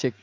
Cek.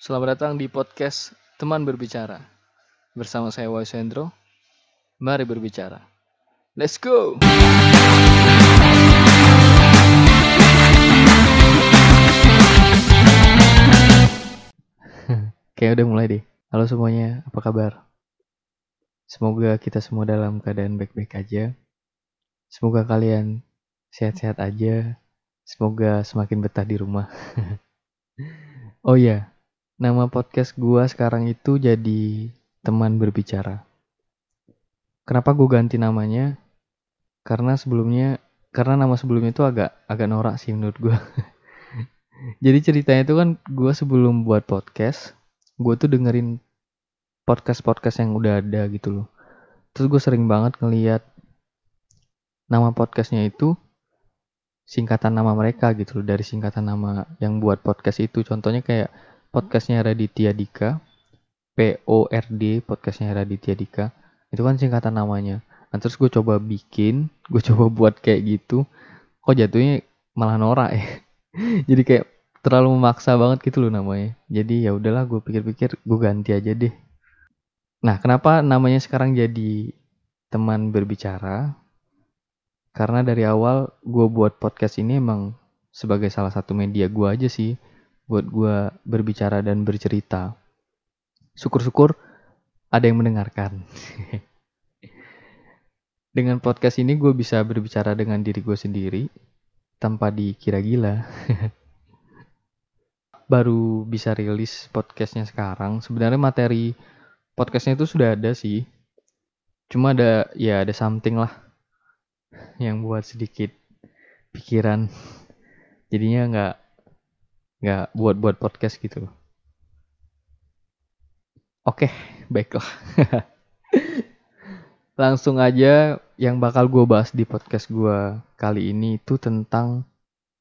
Selamat datang di podcast Teman Berbicara. Bersama saya Wai Sendro. Mari berbicara. Let's go. Kayak udah mulai deh. Halo semuanya, apa kabar? Semoga kita semua dalam keadaan baik-baik aja. Semoga kalian sehat-sehat aja. Semoga semakin betah di rumah. oh iya, nama podcast gua sekarang itu jadi teman berbicara. Kenapa gue ganti namanya? Karena sebelumnya, karena nama sebelumnya itu agak agak norak sih menurut gua. jadi ceritanya itu kan gua sebelum buat podcast, gue tuh dengerin podcast-podcast yang udah ada gitu loh. Terus gue sering banget ngeliat nama podcastnya itu singkatan nama mereka gitu loh dari singkatan nama yang buat podcast itu. Contohnya kayak podcastnya Raditya Dika, PORD podcastnya Raditya Dika. Itu kan singkatan namanya. Nah, terus gue coba bikin, gue coba buat kayak gitu. Kok jatuhnya malah norak ya. Jadi kayak terlalu memaksa banget gitu loh namanya. Jadi ya udahlah gue pikir-pikir gue ganti aja deh. Nah, kenapa namanya sekarang jadi teman berbicara? Karena dari awal gue buat podcast ini emang sebagai salah satu media gue aja sih buat gue berbicara dan bercerita. Syukur-syukur ada yang mendengarkan. dengan podcast ini gue bisa berbicara dengan diri gue sendiri tanpa dikira gila. Baru bisa rilis podcastnya sekarang. Sebenarnya materi podcastnya itu sudah ada sih. Cuma ada ya ada something lah yang buat sedikit pikiran. Jadinya nggak nggak buat-buat podcast gitu. Oke, baiklah. Langsung aja yang bakal gue bahas di podcast gue kali ini itu tentang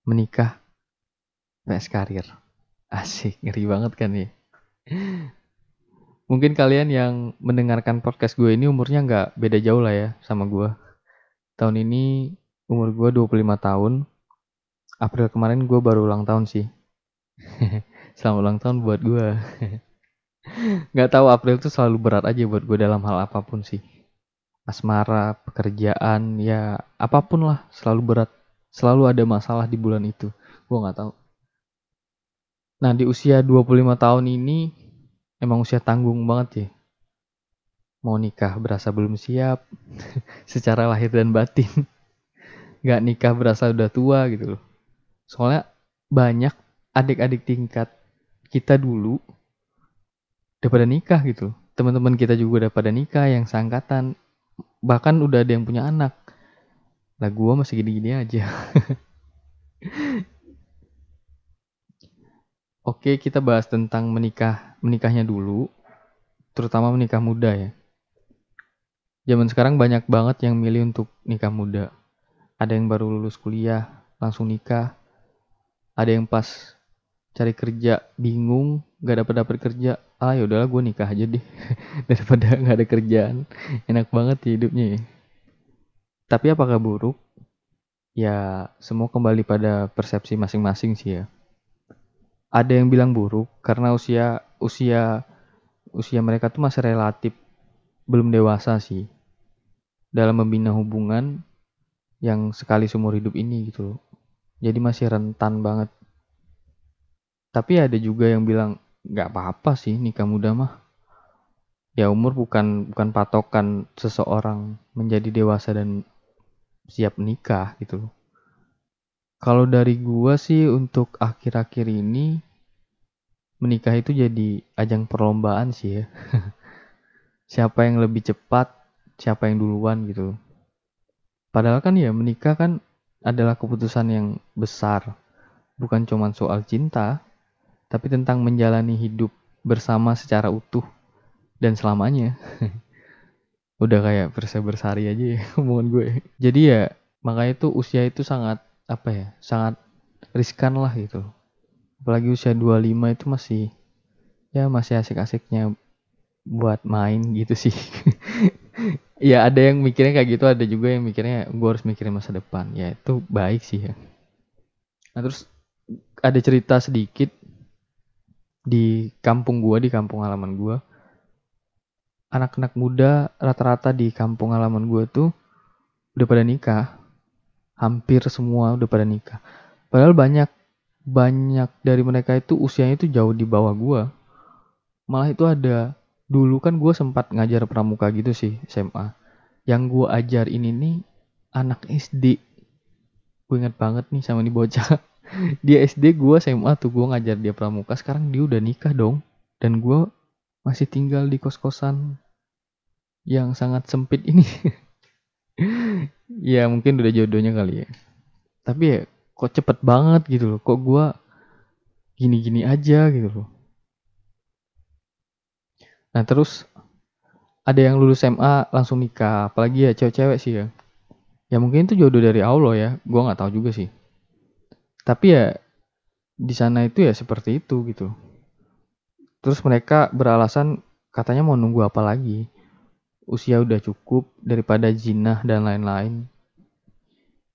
menikah PS karir. Asik, ngeri banget kan nih. Mungkin kalian yang mendengarkan podcast gue ini umurnya nggak beda jauh lah ya sama gue. Tahun ini umur gue 25 tahun. April kemarin gue baru ulang tahun sih. Selamat ulang tahun buat gue. Gak tahu April tuh selalu berat aja buat gue dalam hal apa pun sih. Asmara, pekerjaan, ya apa pun lah selalu berat. Selalu ada masalah di bulan itu. Gue gak tahu. Nah di usia 25 tahun ini emang usia tanggung banget ya. Mau nikah berasa belum siap. Secara lahir dan batin. Gak nikah berasa udah tua gitu loh. Soalnya banyak adik-adik tingkat kita dulu udah pada nikah gitu. Teman-teman kita juga udah pada nikah yang sangkatan. Bahkan udah ada yang punya anak. Lah gua masih gini-gini aja. Oke, kita bahas tentang menikah, menikahnya dulu. Terutama menikah muda ya. Zaman sekarang banyak banget yang milih untuk nikah muda. Ada yang baru lulus kuliah, langsung nikah. Ada yang pas cari kerja bingung, gak dapat dapat kerja. Ah ya udahlah gue nikah aja deh daripada nggak ada kerjaan. Enak banget ya hidupnya ya. Tapi apakah buruk? Ya semua kembali pada persepsi masing-masing sih ya ada yang bilang buruk karena usia usia usia mereka tuh masih relatif belum dewasa sih dalam membina hubungan yang sekali seumur hidup ini gitu loh. Jadi masih rentan banget. Tapi ada juga yang bilang nggak apa-apa sih nikah muda mah. Ya umur bukan bukan patokan seseorang menjadi dewasa dan siap nikah gitu loh. Kalau dari gua sih untuk akhir-akhir ini menikah itu jadi ajang perlombaan sih ya. siapa yang lebih cepat, siapa yang duluan gitu. Padahal kan ya menikah kan adalah keputusan yang besar. Bukan cuma soal cinta, tapi tentang menjalani hidup bersama secara utuh dan selamanya. Udah kayak versi bersari aja ya omongan gue. Jadi ya makanya itu usia itu sangat apa ya sangat riskan lah gitu. Apalagi usia 25 itu masih ya masih asik-asiknya buat main gitu sih. Ya ada yang mikirnya kayak gitu ada juga yang mikirnya gue harus mikirin masa depan. Ya itu baik sih ya. Nah terus ada cerita sedikit di kampung gue di kampung halaman gue anak-anak muda rata-rata di kampung halaman gue tuh udah pada nikah hampir semua udah pada nikah. Padahal banyak banyak dari mereka itu usianya itu jauh di bawah gue malah itu ada dulu kan gue sempat ngajar pramuka gitu sih SMA yang gue ajar ini nih anak SD gue inget banget nih sama nih bocah. Dia SD gue SMA tuh gue ngajar dia pramuka. Sekarang dia udah nikah dong. Dan gue masih tinggal di kos-kosan yang sangat sempit ini ya mungkin udah jodohnya kali ya tapi ya kok cepet banget gitu loh kok gue gini-gini aja gitu loh Nah terus ada yang lulus SMA langsung nikah, apalagi ya cewek-cewek sih ya. Ya mungkin itu jodoh dari Allah ya, gue nggak tahu juga sih. Tapi ya di sana itu ya seperti itu gitu. Terus mereka beralasan katanya mau nunggu apa lagi. Usia udah cukup daripada jinah dan lain-lain.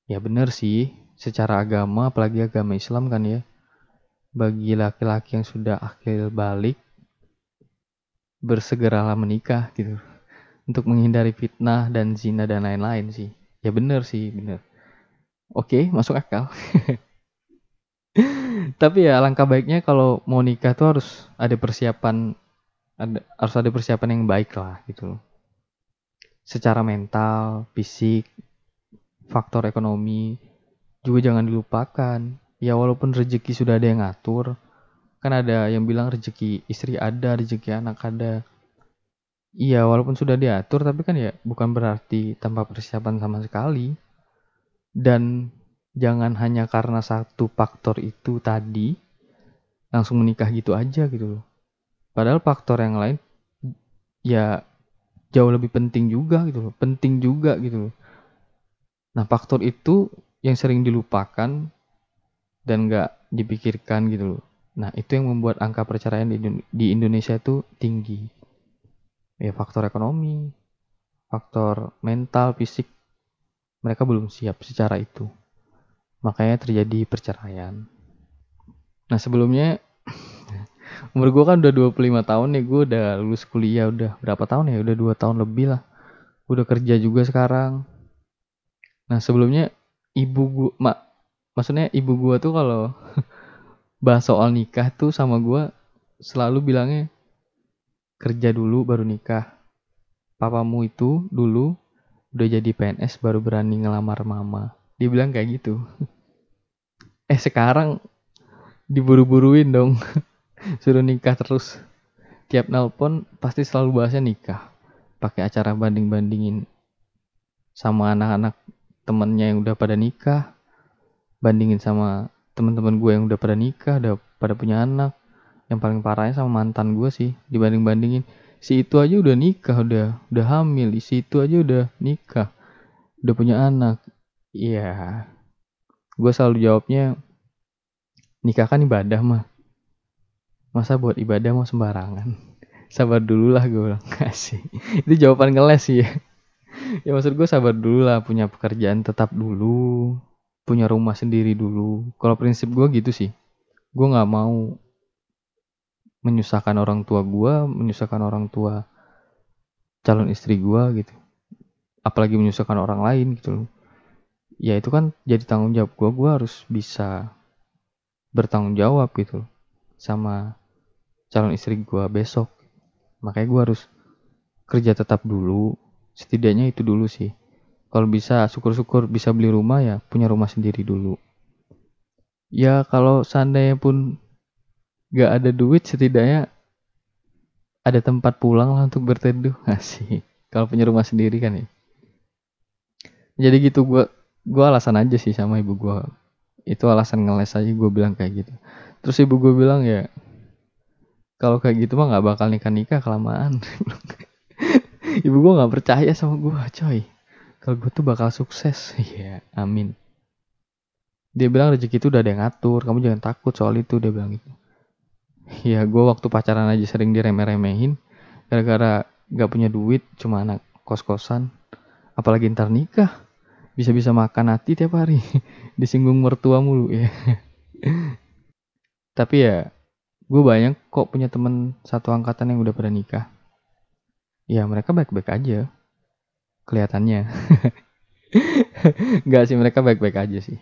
Ya bener sih, secara agama apalagi agama Islam kan ya. Bagi laki-laki yang sudah akhir balik bersegeralah menikah gitu untuk menghindari fitnah dan zina dan lain-lain sih ya bener sih bener oke masuk akal tapi ya langkah baiknya kalau mau nikah tuh harus ada persiapan ada, harus ada persiapan yang baik lah gitu secara mental fisik faktor ekonomi juga jangan dilupakan. Ya walaupun rezeki sudah ada yang ngatur kan ada yang bilang rezeki istri ada rezeki anak ada. Iya walaupun sudah diatur tapi kan ya bukan berarti tanpa persiapan sama sekali. Dan jangan hanya karena satu faktor itu tadi langsung menikah gitu aja gitu loh. Padahal faktor yang lain ya jauh lebih penting juga gitu loh penting juga gitu loh nah faktor itu yang sering dilupakan dan gak dipikirkan gitu loh Nah, itu yang membuat angka perceraian di, Indonesia itu tinggi. Ya, faktor ekonomi, faktor mental, fisik, mereka belum siap secara itu. Makanya terjadi perceraian. Nah, sebelumnya umur gue kan udah 25 tahun nih, gue udah lulus kuliah udah berapa tahun ya? Udah 2 tahun lebih lah. Gue udah kerja juga sekarang. Nah, sebelumnya ibu gue, mak, maksudnya ibu gue tuh kalau bahas soal nikah tuh sama gue selalu bilangnya kerja dulu baru nikah. Papamu itu dulu udah jadi PNS baru berani ngelamar mama. Dia bilang kayak gitu. eh sekarang diburu-buruin dong. Suruh nikah terus. Tiap nelpon pasti selalu bahasnya nikah. Pakai acara banding-bandingin sama anak-anak temennya yang udah pada nikah. Bandingin sama teman-teman gue yang udah pada nikah udah pada punya anak yang paling parahnya sama mantan gue sih dibanding bandingin si itu aja udah nikah udah udah hamil si itu aja udah nikah udah punya anak iya gue selalu jawabnya nikah kan ibadah mah masa buat ibadah mau sembarangan sabar dulu lah gue bilang kasih itu jawaban ngeles sih ya ya maksud gue sabar dulu lah punya pekerjaan tetap dulu punya rumah sendiri dulu. Kalau prinsip gue gitu sih. Gue nggak mau menyusahkan orang tua gue, menyusahkan orang tua calon istri gue gitu. Apalagi menyusahkan orang lain gitu loh. Ya itu kan jadi tanggung jawab gue, gue harus bisa bertanggung jawab gitu loh. Sama calon istri gue besok. Makanya gue harus kerja tetap dulu. Setidaknya itu dulu sih. Kalau bisa syukur-syukur bisa beli rumah ya punya rumah sendiri dulu. Ya kalau seandainya pun gak ada duit setidaknya ada tempat pulang lah untuk berteduh. Sih kalau punya rumah sendiri kan ya. Jadi gitu gue gue alasan aja sih sama ibu gue itu alasan ngeles aja gue bilang kayak gitu. Terus ibu gue bilang ya kalau kayak gitu mah nggak bakal nikah nikah kelamaan. Ibu gue nggak percaya sama gue coy. Kalau gue tuh bakal sukses. Ya amin. Dia bilang rezeki itu udah ada yang ngatur. Kamu jangan takut soal itu dia bilang gitu. Ya gue waktu pacaran aja sering diremeh-remehin. Gara-gara gak punya duit cuma anak kos-kosan. Apalagi ntar nikah. Bisa-bisa makan hati tiap hari. Disinggung mertua mulu ya tapi ya gue banyak kok punya temen satu angkatan yang udah pada nikah. Ya mereka baik-baik aja. Kelihatannya. Nggak sih mereka baik-baik aja sih.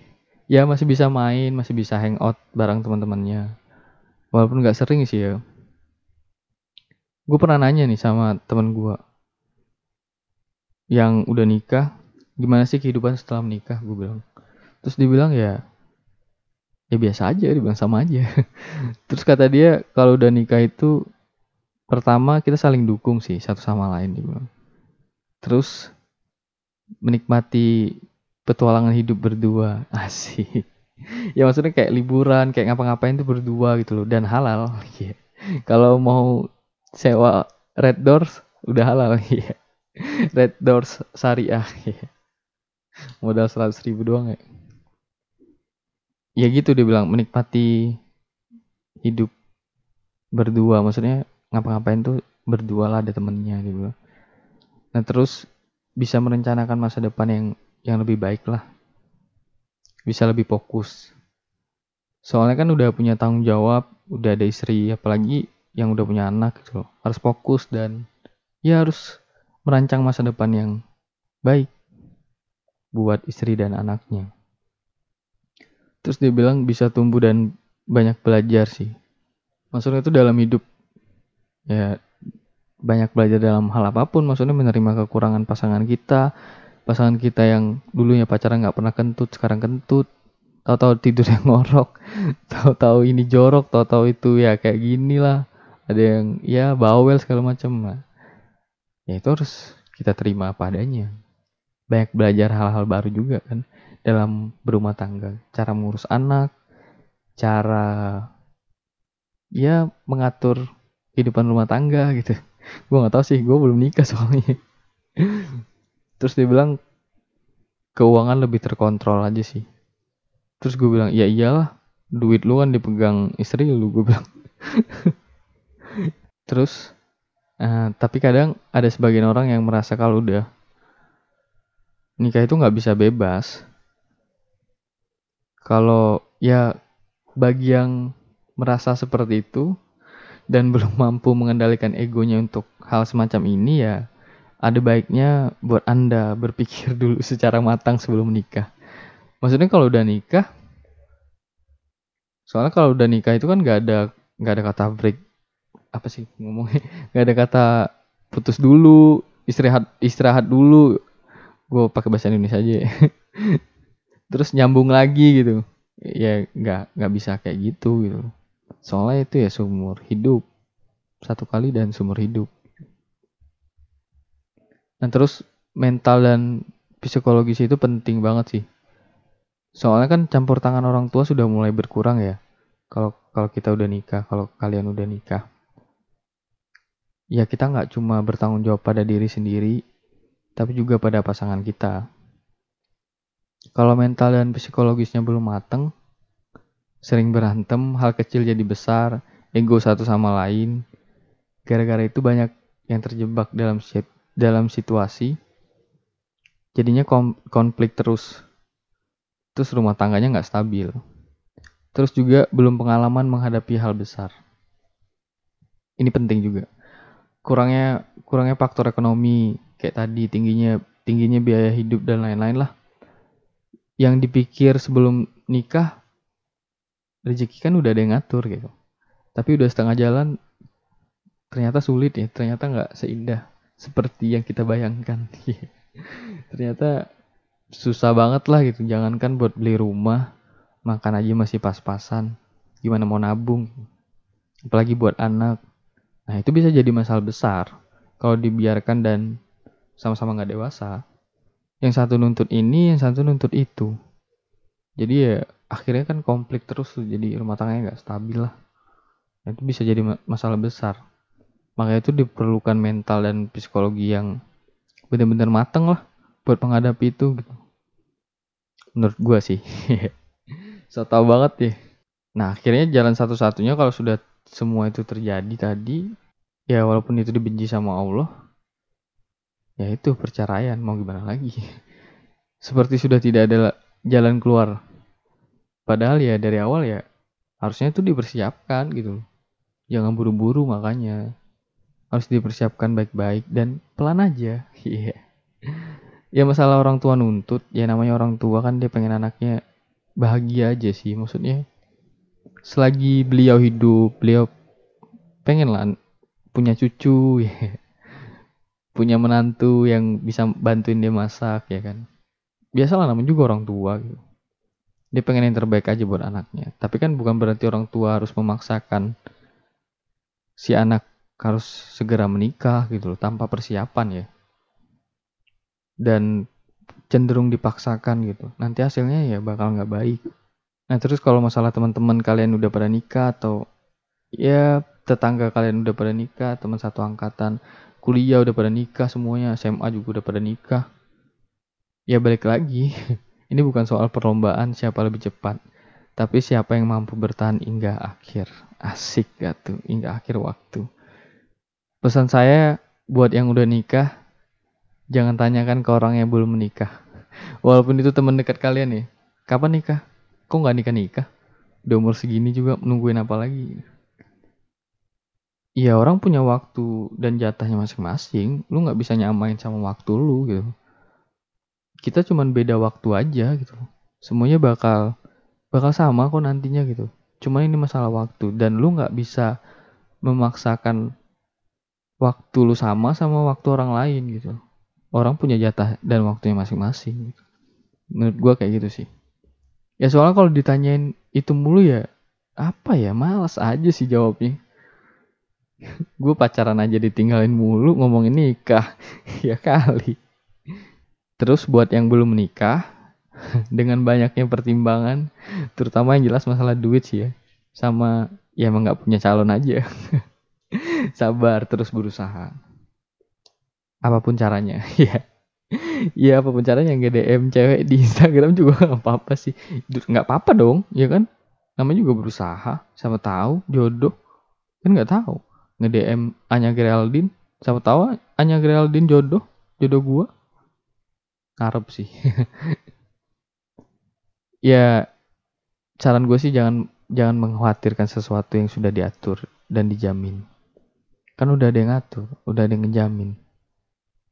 Ya masih bisa main masih bisa hangout bareng teman-temannya. Walaupun nggak sering sih ya. Gue pernah nanya nih sama temen gue yang udah nikah gimana sih kehidupan setelah menikah gue bilang. Terus dia bilang ya ya biasa aja dia bilang sama aja. Terus kata dia kalau udah nikah itu pertama kita saling dukung sih satu sama lain dia bilang. Terus menikmati petualangan hidup berdua. Asik. Ya maksudnya kayak liburan kayak ngapa-ngapain tuh berdua gitu loh dan halal. Yeah. kalau mau sewa red doors udah halal. Ya red doors syariah. Ya modal seratus ribu doang ya ya gitu dia bilang menikmati hidup berdua. Maksudnya ngapa-ngapain tuh berdua lah ada temennya bilang nah terus bisa merencanakan masa depan yang yang lebih baik lah. Bisa lebih fokus. Soalnya kan udah punya tanggung jawab udah ada istri apalagi yang udah punya anak gitu loh. Harus fokus dan ya harus merancang masa depan yang baik buat istri dan anaknya terus dia bilang bisa tumbuh dan banyak belajar sih. Maksudnya itu dalam hidup ya banyak belajar dalam hal apa pun. Maksudnya menerima kekurangan pasangan kita. Pasangan kita yang dulunya pacaran nggak pernah kentut sekarang kentut. Tahu-tahu tidur yang ngorok tahu-tahu ini jorok tahu-tahu itu ya kayak gini lah. Ada yang ya bawel segala macam lah. Ya itu harus kita terima apa adanya. Banyak belajar hal-hal baru juga kan dalam berumah tangga. Cara mengurus anak cara ya mengatur kehidupan rumah tangga gitu. Gue nggak tahu sih gue belum nikah soalnya. Terus dia bilang keuangan lebih terkontrol aja sih. Terus gue bilang ya iyalah duit lu kan dipegang istri lu gue bilang. Terus uh, tapi kadang ada sebagian orang yang merasa kalau udah nikah itu nggak bisa bebas kalau ya bagi yang merasa seperti itu dan belum mampu mengendalikan egonya untuk hal semacam ini ya ada baiknya buat anda berpikir dulu secara matang sebelum menikah. Maksudnya kalau udah nikah, soalnya kalau udah nikah itu kan nggak ada nggak ada kata break apa sih ngomongnya nggak ada kata putus dulu istirahat istirahat dulu gue pakai bahasa Indonesia aja ya. Terus nyambung lagi gitu. Ya nggak nggak bisa kayak gitu gitu. Soalnya itu ya sumur hidup. Satu kali dan sumur hidup. Nah terus mental dan psikologis itu penting banget sih. Soalnya kan campur tangan orang tua sudah mulai berkurang ya. Kalau kalau kita udah nikah kalau kalian udah nikah. Ya kita nggak cuma bertanggung jawab pada diri sendiri tapi juga pada pasangan kita kalau mental dan psikologisnya belum mateng sering berantem, hal kecil jadi besar, ego satu sama lain. Gara-gara itu banyak yang terjebak dalam dalam situasi. Jadinya konflik terus. Terus rumah tangganya nggak stabil. Terus juga belum pengalaman menghadapi hal besar. Ini penting juga. Kurangnya kurangnya faktor ekonomi kayak tadi tingginya tingginya biaya hidup dan lain-lain lah. Yang dipikir sebelum nikah rezeki kan udah ada yang ngatur gitu. Tapi udah setengah jalan ternyata sulit ya ternyata nggak seindah seperti yang kita bayangkan. Ternyata susah banget lah gitu. Jangankan buat beli rumah makan aja masih pas-pasan gimana mau nabung apalagi buat anak. Nah itu bisa jadi masalah besar kalau dibiarkan dan sama-sama nggak dewasa yang satu nuntut ini yang satu nuntut itu. Jadi ya akhirnya kan konflik terus tuh. Jadi rumah tangganya nggak stabil lah. Nah, itu bisa jadi masalah besar. Makanya itu diperlukan mental dan psikologi yang benar-benar mateng lah buat menghadapi itu gitu. Menurut gua sih. So tau banget ya. Nah akhirnya jalan satu-satunya kalau sudah semua itu terjadi tadi ya walaupun itu dibenci sama Allah ya itu perceraian mau gimana lagi? Seperti sudah tidak ada jalan keluar. Padahal ya dari awal ya harusnya itu dipersiapkan gitu. Jangan buru-buru makanya. Harus dipersiapkan baik-baik dan pelan aja. Iya. Ya masalah orang tua nuntut ya namanya orang tua kan dia pengen anaknya bahagia aja sih. Maksudnya selagi beliau hidup beliau pengen lah punya cucu ya punya menantu yang bisa bantuin dia masak ya kan? Biasalah namanya juga orang tua gitu. Dia pengen yang terbaik aja buat anaknya. Tapi kan bukan berarti orang tua harus memaksakan si anak harus segera menikah gitu loh tanpa persiapan ya. Dan cenderung dipaksakan gitu. Nanti hasilnya ya bakal nggak baik. Nah terus kalau masalah teman-teman kalian udah pada nikah atau ya tetangga kalian udah pada nikah teman satu angkatan kuliah udah pada nikah semuanya SMA juga udah pada nikah. Ya balik lagi. Ini bukan soal perlombaan siapa lebih cepat. Tapi siapa yang mampu bertahan hingga akhir. Asik gak tuh? Hingga akhir waktu. Pesan saya buat yang udah nikah jangan tanyakan ke orang yang belum menikah. Walaupun itu teman dekat kalian ya kapan nikah? Kok nggak nikah nikah udah umur segini juga nungguin apa lagi Iya orang punya waktu dan jatahnya masing-masing. Lu nggak bisa nyamain sama waktu lu gitu. Kita cuman beda waktu aja gitu. Semuanya bakal bakal sama kok nantinya gitu. Cuman ini masalah waktu dan lu nggak bisa memaksakan waktu lu sama sama waktu orang lain gitu. Orang punya jatah dan waktunya masing-masing. Gitu. Menurut gua kayak gitu sih. Ya soalnya kalau ditanyain itu mulu ya apa ya malas aja sih jawabnya gue pacaran aja ditinggalin mulu ngomongin nikah. Ya kali. Terus buat yang belum menikah dengan banyaknya pertimbangan terutama yang jelas masalah duit sih ya. Sama ya emang nggak punya calon aja. Sabar terus berusaha. Apa pun caranya ya. Ya apa pun caranya nggak DM cewek di Instagram juga nggak apa-apa sih. Nggak apa-apa dong ya kan? Namanya juga berusaha sama tahu jodoh. Kan nggak tahu nge-DM Anya Geraldine. Siapa tahu Anya Geraldine jodoh jodoh gua. Ngarep sih. Ya saran gue sih jangan jangan mengkhawatirkan sesuatu yang sudah diatur dan dijamin. Kan udah ada yang ngatur udah ada yang ngejamin.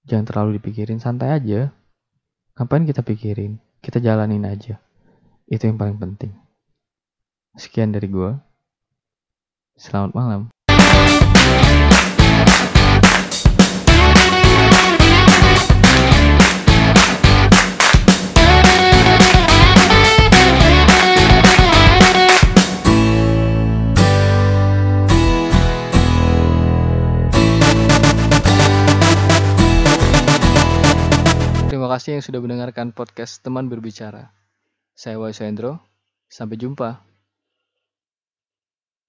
Jangan terlalu dipikirin santai aja. Ngapain kita pikirin? Kita jalanin aja. Itu yang paling penting. Sekian dari gue selamat malam Terima kasih yang sudah mendengarkan podcast Teman Berbicara. Saya Wai Sampai jumpa.